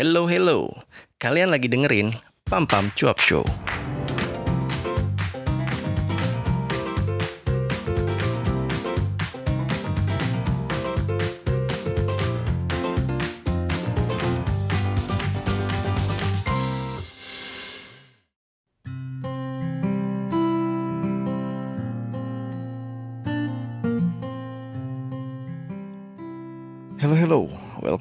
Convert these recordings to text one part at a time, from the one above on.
Hello, hello. Kalian lagi dengerin Pam Pam Cuap Show.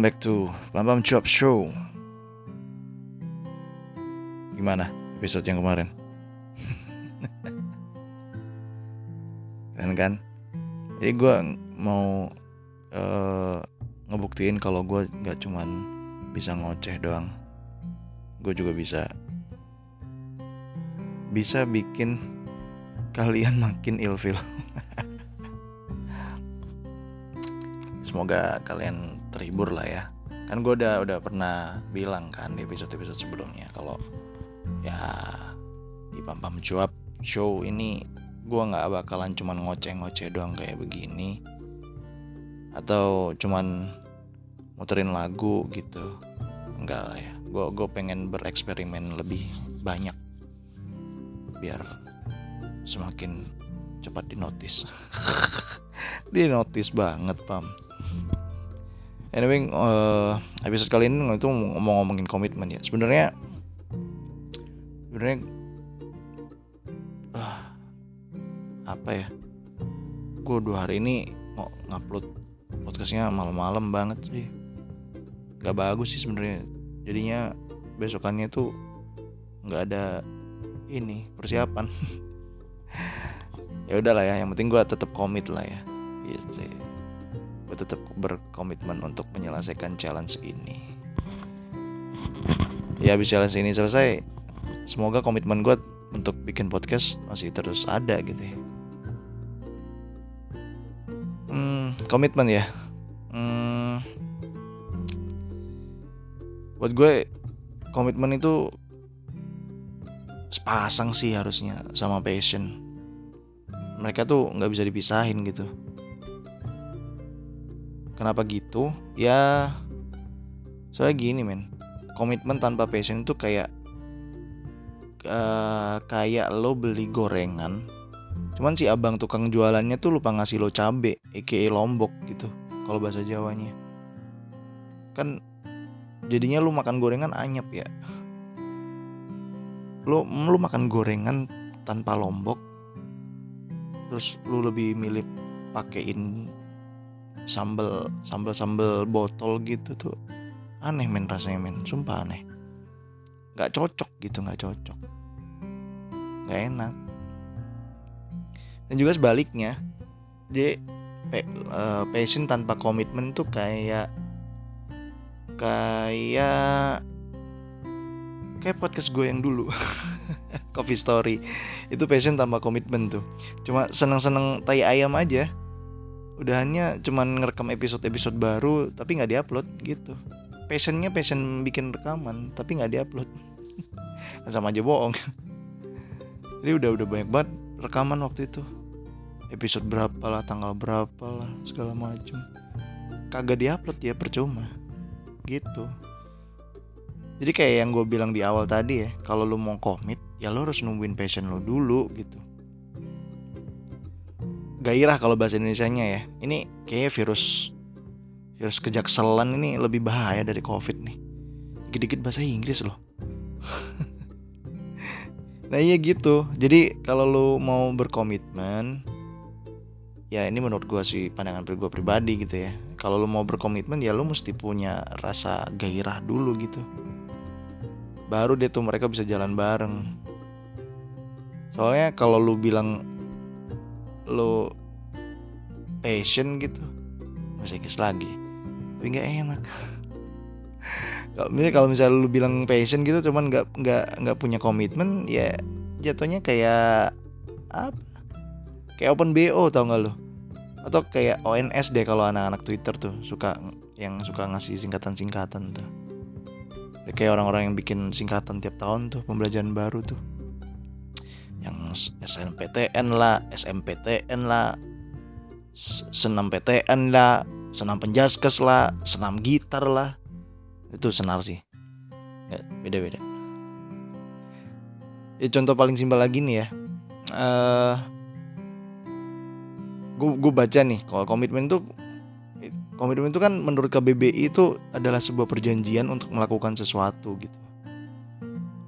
Welcome back to Pam Cuap Show. Gimana episode yang kemarin? Keren kan? Jadi gue mau eh, ngebuktiin kalau gue nggak cuman bisa ngoceh doang. Gue juga bisa bisa bikin kalian makin ilfil. Semoga kalian terhibur lah ya. Kan gue udah udah pernah bilang kan di episode-episode sebelumnya kalau ya di Pam Pam Cuap show ini gue nggak bakalan cuman ngoceh-ngoceh doang kayak begini. Atau cuman muterin lagu gitu. Enggak lah ya. Gue gue pengen bereksperimen lebih banyak biar semakin cepat dinotis. Dinotis banget pam anyway uh, episode kali ini itu mau ngomongin komitmen ya. Sebenarnya sebenarnya ah, apa ya? Gue dua hari ini mau ngupload podcastnya malam-malam banget sih. Gak bagus sih sebenarnya. Jadinya besokannya tuh nggak ada ini persiapan. Ya udahlah ya yang penting gue tetap komit lah ya. Gitu gue tetap berkomitmen untuk menyelesaikan challenge ini. Ya habis challenge ini selesai semoga komitmen gue untuk bikin podcast masih terus ada gitu ya. Hmm, komitmen ya? Hmm, buat gue komitmen itu sepasang sih harusnya sama passion. Mereka tuh nggak bisa dipisahin gitu kenapa gitu? Ya soalnya gini men. Komitmen tanpa passion itu kayak uh, kayak lo beli gorengan cuman si abang tukang jualannya tuh lupa ngasih lo cabe aka lombok gitu kalau bahasa jawanya. Kan jadinya lo makan gorengan anyep ya. Lo lu makan gorengan tanpa lombok terus lu lebih milih pakein sambel sambel sambel botol gitu tuh aneh men rasanya men sumpah aneh. Nggak cocok gitu nggak cocok. Nggak enak. Dan juga sebaliknya jadi uh, passion tanpa komitmen tuh kayak kayak kayak podcast gue yang dulu coffee story. Itu passion tanpa komitmen tuh. Cuma seneng-seneng tai ayam aja udahannya cuman ngerekam episode-episode baru tapi nggak diupload gitu. Passionnya passion bikin rekaman tapi nggak diupload. Kan sama aja bohong. Jadi udah udah banyak banget rekaman waktu itu. Episode berapa lah tanggal berapa lah segala macam kagak diupload ya percuma. Gitu. Jadi kayak yang gue bilang di awal tadi ya kalau lo mau komit ya lo harus nungguin passion lo dulu gitu gairah kalau bahasa Indonesia nya ya. Ini kayak virus virus kejakselan ini lebih bahaya dari covid nih. Dikit-dikit bahasa Inggris loh. Nah iya gitu. Jadi kalau lo mau berkomitmen ya ini menurut gue sih pandangan gue pribadi gitu ya. Kalau lo mau berkomitmen ya lo mesti punya rasa gairah dulu gitu. Baru deh tuh mereka bisa jalan bareng. Soalnya kalau lu bilang lu passion gitu. Inggris lagi. Tapi nggak enak. Kalau misalnya kalau misalnya lu bilang passion gitu cuman nggak nggak nggak punya komitmen ya jatuhnya kayak apa? Kayak open bo tau nggak lu? Atau kayak ONS deh kalau anak-anak Twitter tuh suka yang suka ngasih singkatan-singkatan tuh. Kayak orang-orang yang bikin singkatan tiap tahun tuh pembelajaran baru tuh yang SNPTN lah SMPTN lah senam PTN lah senam penjaskes lah senam gitar lah. Itu senar sih. Ya, beda beda ya contoh paling simpel lagi nih ya. Uh, gue baca nih kalau komitmen tuh komitmen itu kan menurut KBBI itu adalah sebuah perjanjian untuk melakukan sesuatu gitu.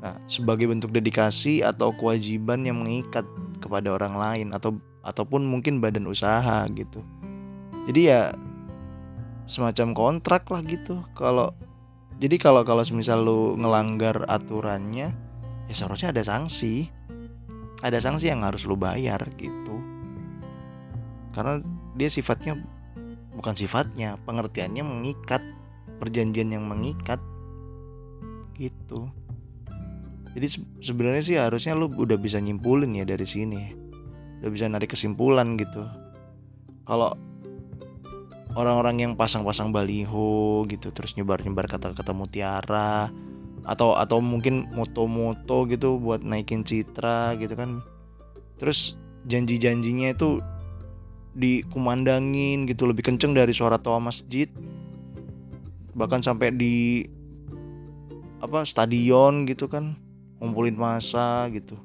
Nah, sebagai bentuk dedikasi atau kewajiban yang mengikat kepada orang lain atau ataupun mungkin badan usaha gitu. Jadi ya semacam kontrak lah gitu. Kalau jadi kalau kalau misal lu ngelanggar aturannya ya seharusnya ada sanksi. Ada sanksi yang harus lu bayar gitu. Karena dia sifatnya bukan sifatnya pengertiannya mengikat perjanjian yang mengikat gitu jadi sebenarnya sih harusnya lu udah bisa nyimpulin ya dari sini. Udah bisa narik kesimpulan gitu. Kalau orang-orang yang pasang-pasang baliho gitu terus nyebar-nyebar kata-kata mutiara atau atau mungkin moto-moto gitu buat naikin citra gitu kan. Terus janji-janjinya itu dikumandangin gitu lebih kenceng dari suara toa masjid. Bahkan sampai di apa stadion gitu kan ngumpulin masa gitu.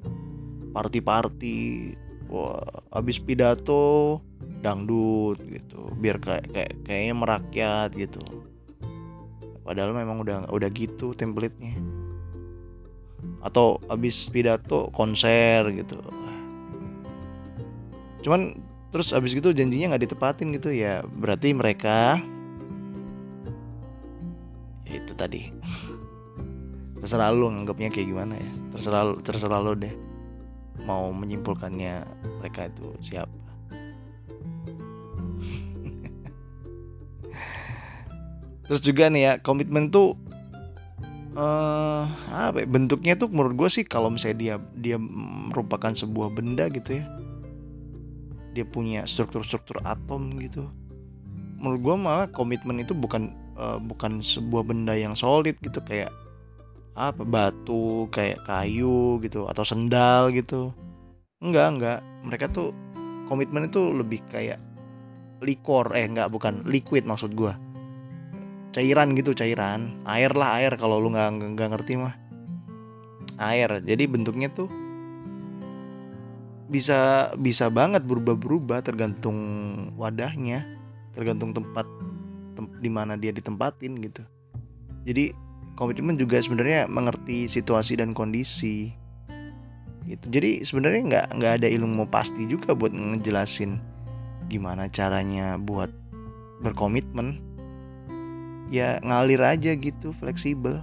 Party-party wah habis pidato dangdut gitu. Biar kayak kayak kayaknya merakyat gitu. Padahal memang udah udah gitu template-nya. Atau habis pidato konser gitu. Cuman terus abis itu janjinya nggak ditepatin gitu ya. Berarti mereka ya itu tadi terserah lu nganggapnya kayak gimana ya. Terserah lu, terserah lu deh. Mau menyimpulkannya mereka itu siapa. Terus juga nih ya komitmen tuh uh, apa ya, bentuknya tuh menurut gue sih kalau misalnya dia dia merupakan sebuah benda gitu ya. Dia punya struktur-struktur atom gitu. Menurut gue malah komitmen itu bukan uh, bukan sebuah benda yang solid gitu. Kayak apa batu kayak kayu gitu atau sendal gitu. Enggak enggak. Mereka tuh komitmen itu lebih kayak likor eh enggak bukan liquid maksud gue cairan gitu cairan. Air lah air kalau lu nggak nggak ngerti mah. Air. Jadi bentuknya tuh bisa bisa banget berubah-berubah tergantung wadahnya, tergantung tempat tem, di mana dia ditempatin gitu. Jadi komitmen juga sebenarnya mengerti situasi dan kondisi. Gitu. Jadi sebenarnya nggak nggak ada ilmu pasti juga buat ngejelasin gimana caranya buat berkomitmen. Ya ngalir aja gitu, fleksibel.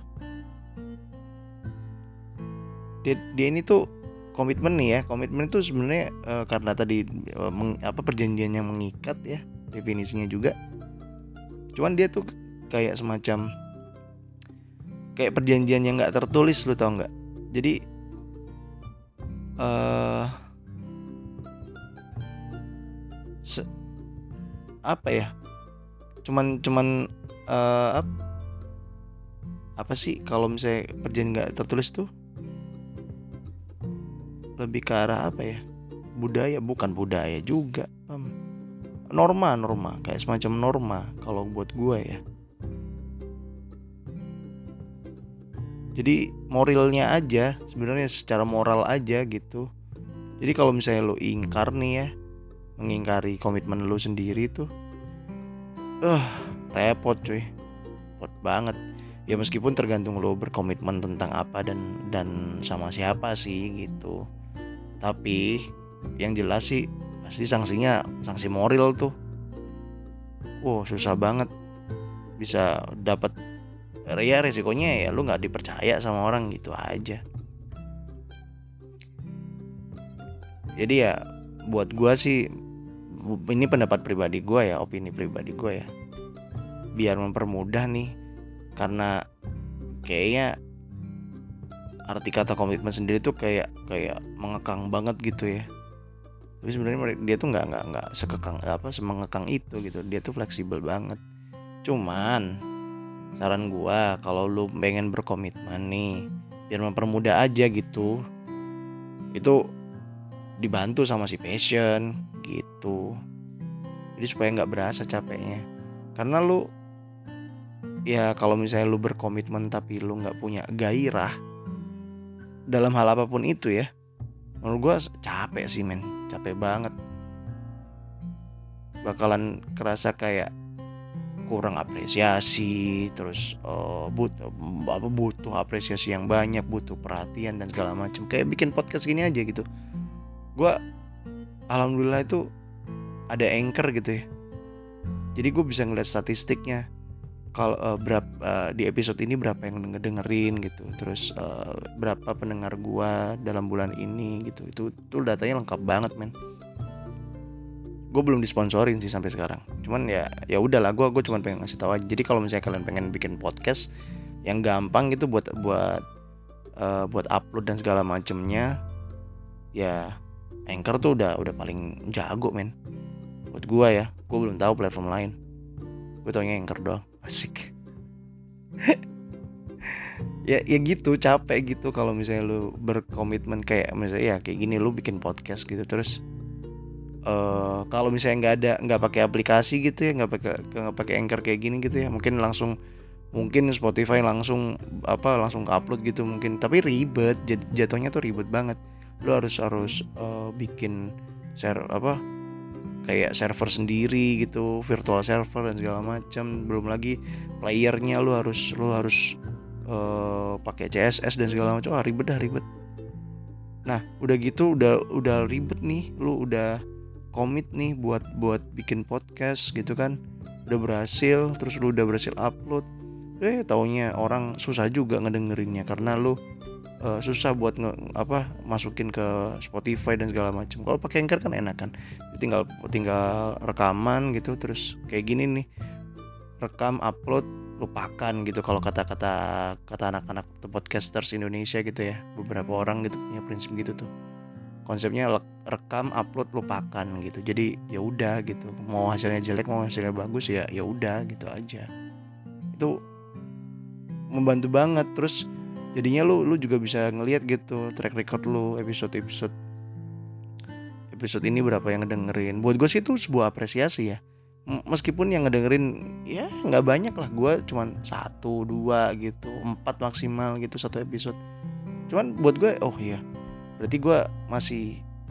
Dia, dia ini tuh komitmen nih ya komitmen itu sebenarnya uh, karena tadi uh, meng, apa perjanjian yang mengikat ya definisinya juga cuman dia tuh kayak semacam kayak perjanjian yang nggak tertulis lu tau nggak? Jadi uh, apa ya? Cuman cuman uh, ap, apa sih kalau misalnya perjanjian nggak tertulis tuh? Lebih ke arah apa ya? Budaya bukan budaya juga norma norma kayak semacam norma kalau buat gue ya jadi moralnya aja sebenarnya secara moral aja gitu. Jadi kalau misalnya lo ingkar nih ya mengingkari komitmen lo sendiri tuh eh uh, repot cuy. Repot banget. Ya meskipun tergantung lo berkomitmen tentang apa dan dan sama siapa sih gitu. Tapi yang jelas sih pasti sanksinya sanksi moral tuh. Wow susah banget bisa dapat ya resikonya ya lu nggak dipercaya sama orang gitu aja. Jadi ya buat gua sih ini pendapat pribadi gua ya opini pribadi gua ya. Biar mempermudah nih karena kayaknya arti kata komitmen sendiri tuh kayak kayak mengekang banget gitu ya. Tapi sebenarnya dia tuh nggak nggak nggak sekekang apa semengekang itu gitu. Dia tuh fleksibel banget. Cuman saran gua kalau lu pengen berkomitmen nih biar mempermudah aja gitu. Itu dibantu sama si passion gitu. Jadi supaya nggak berasa capeknya. Karena lu ya kalau misalnya lu berkomitmen tapi lu nggak punya gairah dalam hal apa pun itu ya menurut gue capek sih men. Capek banget. Bakalan kerasa kayak kurang apresiasi terus uh, butuh apa butuh apresiasi yang banyak butuh perhatian dan segala macam. Kayak bikin podcast gini aja gitu. Gue alhamdulillah itu ada anchor gitu ya. Jadi gue bisa ngeliat statistiknya. Kalau uh, berapa uh, di episode ini berapa yang ngedengerin gitu. Terus uh, berapa pendengar gua dalam bulan ini gitu. Itu itu datanya lengkap banget men gue belum disponsorin sih sampai sekarang. Cuman ya ya udahlah gue gue cuma pengen ngasih tahu aja. Jadi kalau misalnya kalian pengen bikin podcast yang gampang gitu buat buat uh, buat upload dan segala macemnya ya anchor tuh udah udah paling jago men. Buat gue ya gue belum tahu platform lain. Gue taunya anchor doang asik. Ya ya gitu capek gitu kalau misalnya lu berkomitmen kayak misalnya ya kayak gini lu bikin podcast gitu terus uh, kalau misalnya nggak ada nggak pakai aplikasi gitu ya nggak pakai nggak pakai anchor kayak gini gitu ya mungkin langsung mungkin Spotify langsung apa langsung upload gitu mungkin. Tapi ribet jatuhnya tuh ribet banget. Lu harus harus uh, bikin share apa kayak server sendiri gitu virtual server dan segala macam belum lagi playernya lu harus lu harus uh, pakai CSS dan segala macam ah ribet dah ribet. Nah udah gitu udah udah ribet nih lu udah komit nih buat buat bikin podcast gitu kan udah berhasil terus lu udah berhasil upload eh taunya orang susah juga ngedengerinnya karena lu uh, susah buat nge, apa masukin ke Spotify dan segala macam. Kalau pakai Anchor kan enak kan. Tinggal tinggal rekaman gitu terus kayak gini nih. Rekam, upload, lupakan gitu kalau kata-kata kata anak-anak podcasters Indonesia gitu ya. Beberapa orang gitu punya prinsip gitu tuh. Konsepnya rekam, upload, lupakan gitu. Jadi ya udah gitu. Mau hasilnya jelek, mau hasilnya bagus ya ya udah gitu aja. Itu membantu banget terus jadinya lu lu juga bisa ngelihat gitu track record lu episode episode episode ini berapa yang ngedengerin buat gue sih itu sebuah apresiasi ya meskipun yang ngedengerin ya nggak banyak lah gue cuman satu dua gitu empat maksimal gitu satu episode cuman buat gue oh iya berarti gue masih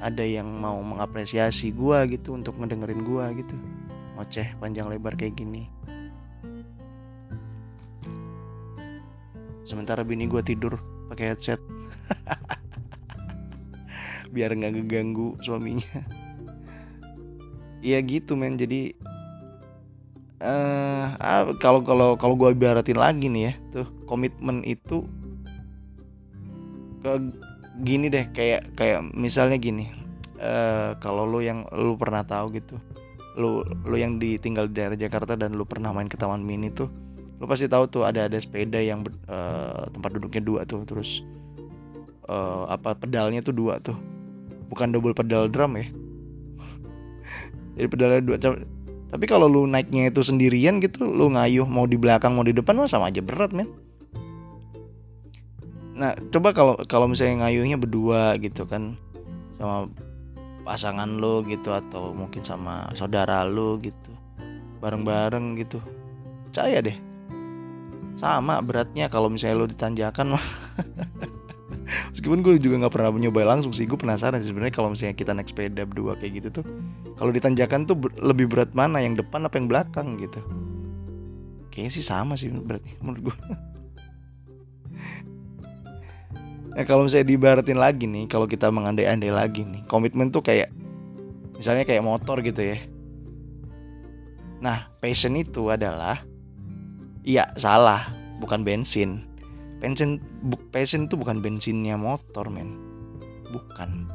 ada yang mau mengapresiasi gue gitu untuk ngedengerin gue gitu. Ngoceh panjang lebar kayak gini. Sementara bini gue tidur pakai headset. Biar nggak ngeganggu suaminya. Iya gitu men. Jadi uh, kalau kalau kalau gue ibaratin lagi nih ya tuh komitmen itu ke gini deh kayak kayak misalnya gini uh, kalau lo yang lo pernah tahu gitu lo lo yang ditinggal di daerah Jakarta dan lo pernah main ke Taman Mini tuh lo pasti tahu tuh ada ada sepeda yang uh, tempat duduknya dua tuh terus uh, apa pedalnya tuh dua tuh. Bukan double pedal drum ya. Jadi pedalnya dua tapi kalau lu naiknya itu sendirian gitu lu ngayuh mau di belakang mau di depan mah sama aja berat men nah coba kalau kalau misalnya ngayuhnya berdua gitu kan sama pasangan lo gitu atau mungkin sama saudara lo gitu bareng-bareng gitu percaya deh. Sama beratnya kalau misalnya lo ditanjakan mah. Meskipun gue juga nggak pernah nyoba langsung sih gue penasaran sih sebenarnya kalau misalnya kita naik sepeda berdua kayak gitu tuh kalau ditanjakan tuh lebih berat mana yang depan apa yang belakang gitu? Kayaknya sih sama sih beratnya menurut gue nah kalau misalnya dibaratin lagi nih kalau kita mengandai-andai lagi nih komitmen tuh kayak misalnya kayak motor gitu ya nah passion itu adalah Iya salah, bukan bensin. Bensin, bu, passion itu bukan bensinnya motor men, bukan.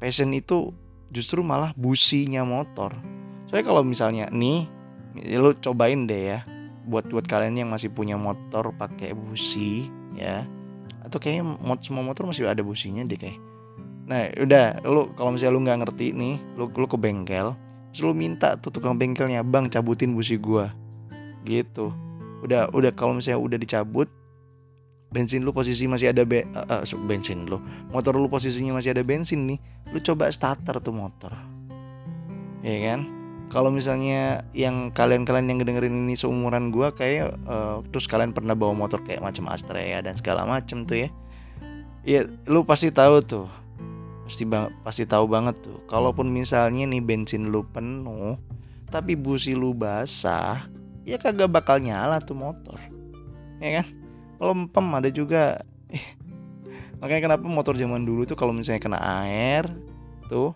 Passion itu justru malah businya motor. Soalnya kalau misalnya nih, ya lo cobain deh ya, buat buat kalian yang masih punya motor pakai busi ya, atau kayaknya mod semua motor masih ada businya deh kayak. Nah udah, lo kalau misalnya lo nggak ngerti nih, lo lo ke bengkel, terus lo minta tuh tukang bengkelnya, bang cabutin busi gua, gitu. Udah udah kalau misalnya udah dicabut bensin lu posisi masih ada be uh, uh, bensin lu motor lu posisinya masih ada bensin nih lu coba starter tuh motor. Ya kan kalau misalnya yang kalian-kalian yang dengerin ini seumuran gue kayak uh, terus kalian pernah bawa motor kayak macam Astrea dan segala macem tuh ya. Ya lu pasti tahu tuh. Pasti bang pasti tahu banget tuh. Kalaupun misalnya nih bensin lu penuh tapi busi lu basah ya kagak bakal nyala tuh motor. Ya kan? Lempem ada juga. Eh, makanya kenapa motor zaman dulu tuh kalau misalnya kena air tuh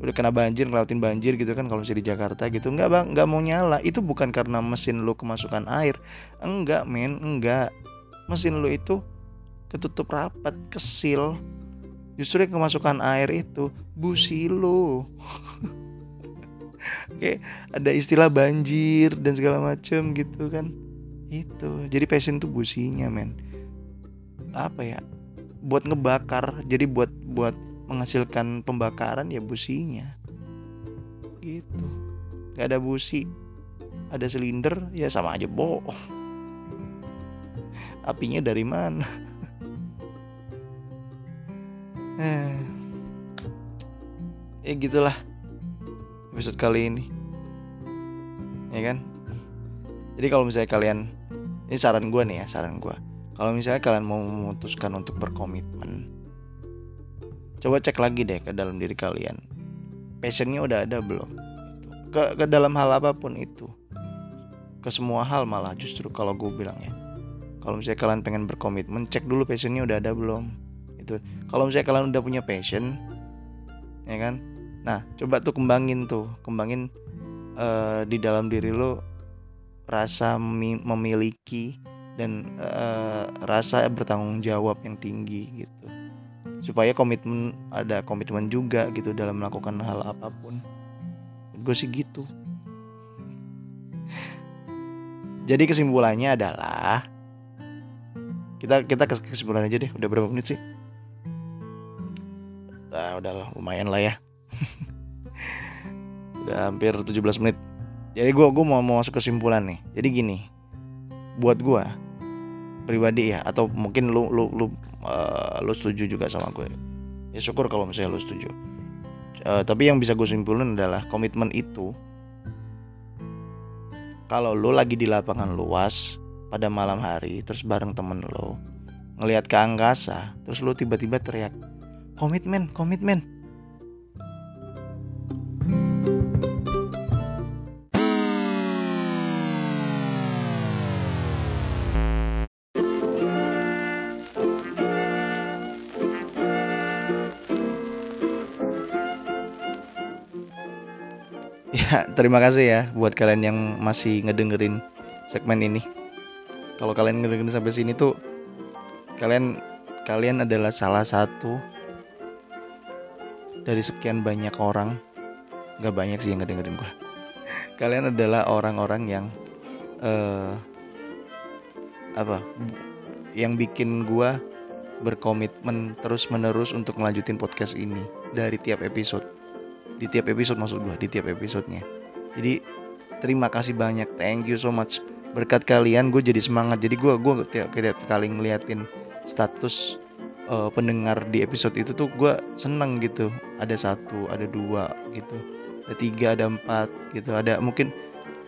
udah kena banjir ngelawatin banjir gitu kan kalau misalnya di Jakarta gitu nggak bang nggak mau nyala. Itu bukan karena mesin lu kemasukan air. Enggak men enggak. Mesin lu itu ketutup rapat kesil. Justru yang kemasukan air itu busi lu. Oke, ada istilah banjir dan segala macem gitu kan. Itu jadi passion tuh businya men. Apa ya? Buat ngebakar jadi buat buat menghasilkan pembakaran ya businya. Gitu. Gak ada busi. Ada silinder ya sama aja bohong apinya dari mana? Eh. Ya gitulah episode kali ini. Ya kan? Jadi kalau misalnya kalian ini saran gue nih ya saran gue kalau misalnya kalian mau memutuskan untuk berkomitmen coba cek lagi deh ke dalam diri kalian. Passionnya udah ada belum? Ke ke dalam hal apa pun itu. Ke semua hal malah justru kalau gue bilang ya. Kalau misalnya kalian pengen berkomitmen cek dulu passionnya udah ada belum? Itu. Kalau misalnya kalian udah punya passion ya kan? Nah coba tuh kembangin tuh. Kembangin uh, di dalam diri lo rasa memiliki dan uh, rasa bertanggung jawab yang tinggi gitu supaya komitmen ada komitmen juga gitu dalam melakukan hal apa pun. Gue sih gitu. Jadi kesimpulannya adalah kita kita kesimpulan aja deh udah berapa menit sih? Nah, udah lumayan lah ya. Udah hampir 17 menit. Jadi gue gue mau mau masuk kesimpulan nih. Jadi gini buat gue pribadi ya atau mungkin lu lu lu uh, lu setuju juga sama gue. Ya syukur kalau misalnya lu setuju. Uh, tapi yang bisa gue simpulin adalah komitmen itu kalau lu lagi di lapangan luas pada malam hari terus bareng temen lo ngelihat ke angkasa terus lu tiba-tiba teriak komitmen komitmen terima kasih ya buat kalian yang masih ngedengerin segmen ini. Kalau kalian ngedengerin sampai sini tuh kalian kalian adalah salah satu dari sekian banyak orang. Gak banyak sih yang ngedengerin gua. Kalian adalah orang-orang yang uh, apa yang bikin gua berkomitmen terus menerus untuk melanjutin podcast ini dari tiap episode di tiap episode maksud gue di tiap episodenya. Jadi terima kasih banyak thank you so much. Berkat kalian gue jadi semangat. Jadi gue gue tiap, tiap kali ngeliatin status uh, pendengar di episode itu tuh gue seneng gitu. Ada satu ada dua gitu. Ada tiga ada empat gitu. Ada mungkin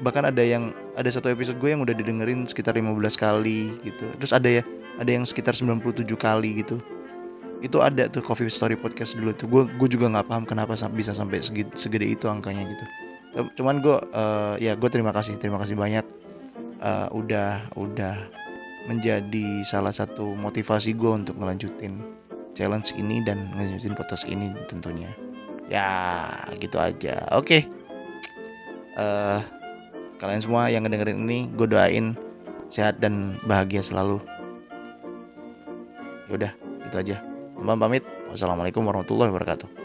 bahkan ada yang ada satu episode gue yang udah didengerin sekitar 15 kali gitu. Terus ada ya ada yang sekitar 97 kali gitu itu ada tuh Coffee Story Podcast dulu tuh. Gue gue juga nggak paham kenapa bisa sampai segede, segede itu angkanya gitu. Cuman gue uh, ya gue terima kasih terima kasih banyak. Uh, udah udah menjadi salah satu motivasi gue untuk ngelanjutin challenge ini dan ngelanjutin podcast ini tentunya. Ya gitu aja. Oke. Okay. uh, eh, kalian semua yang ngedengerin ini gue doain sehat dan bahagia selalu. Yaudah itu aja Mbak pamit. Wassalamualaikum warahmatullahi wabarakatuh.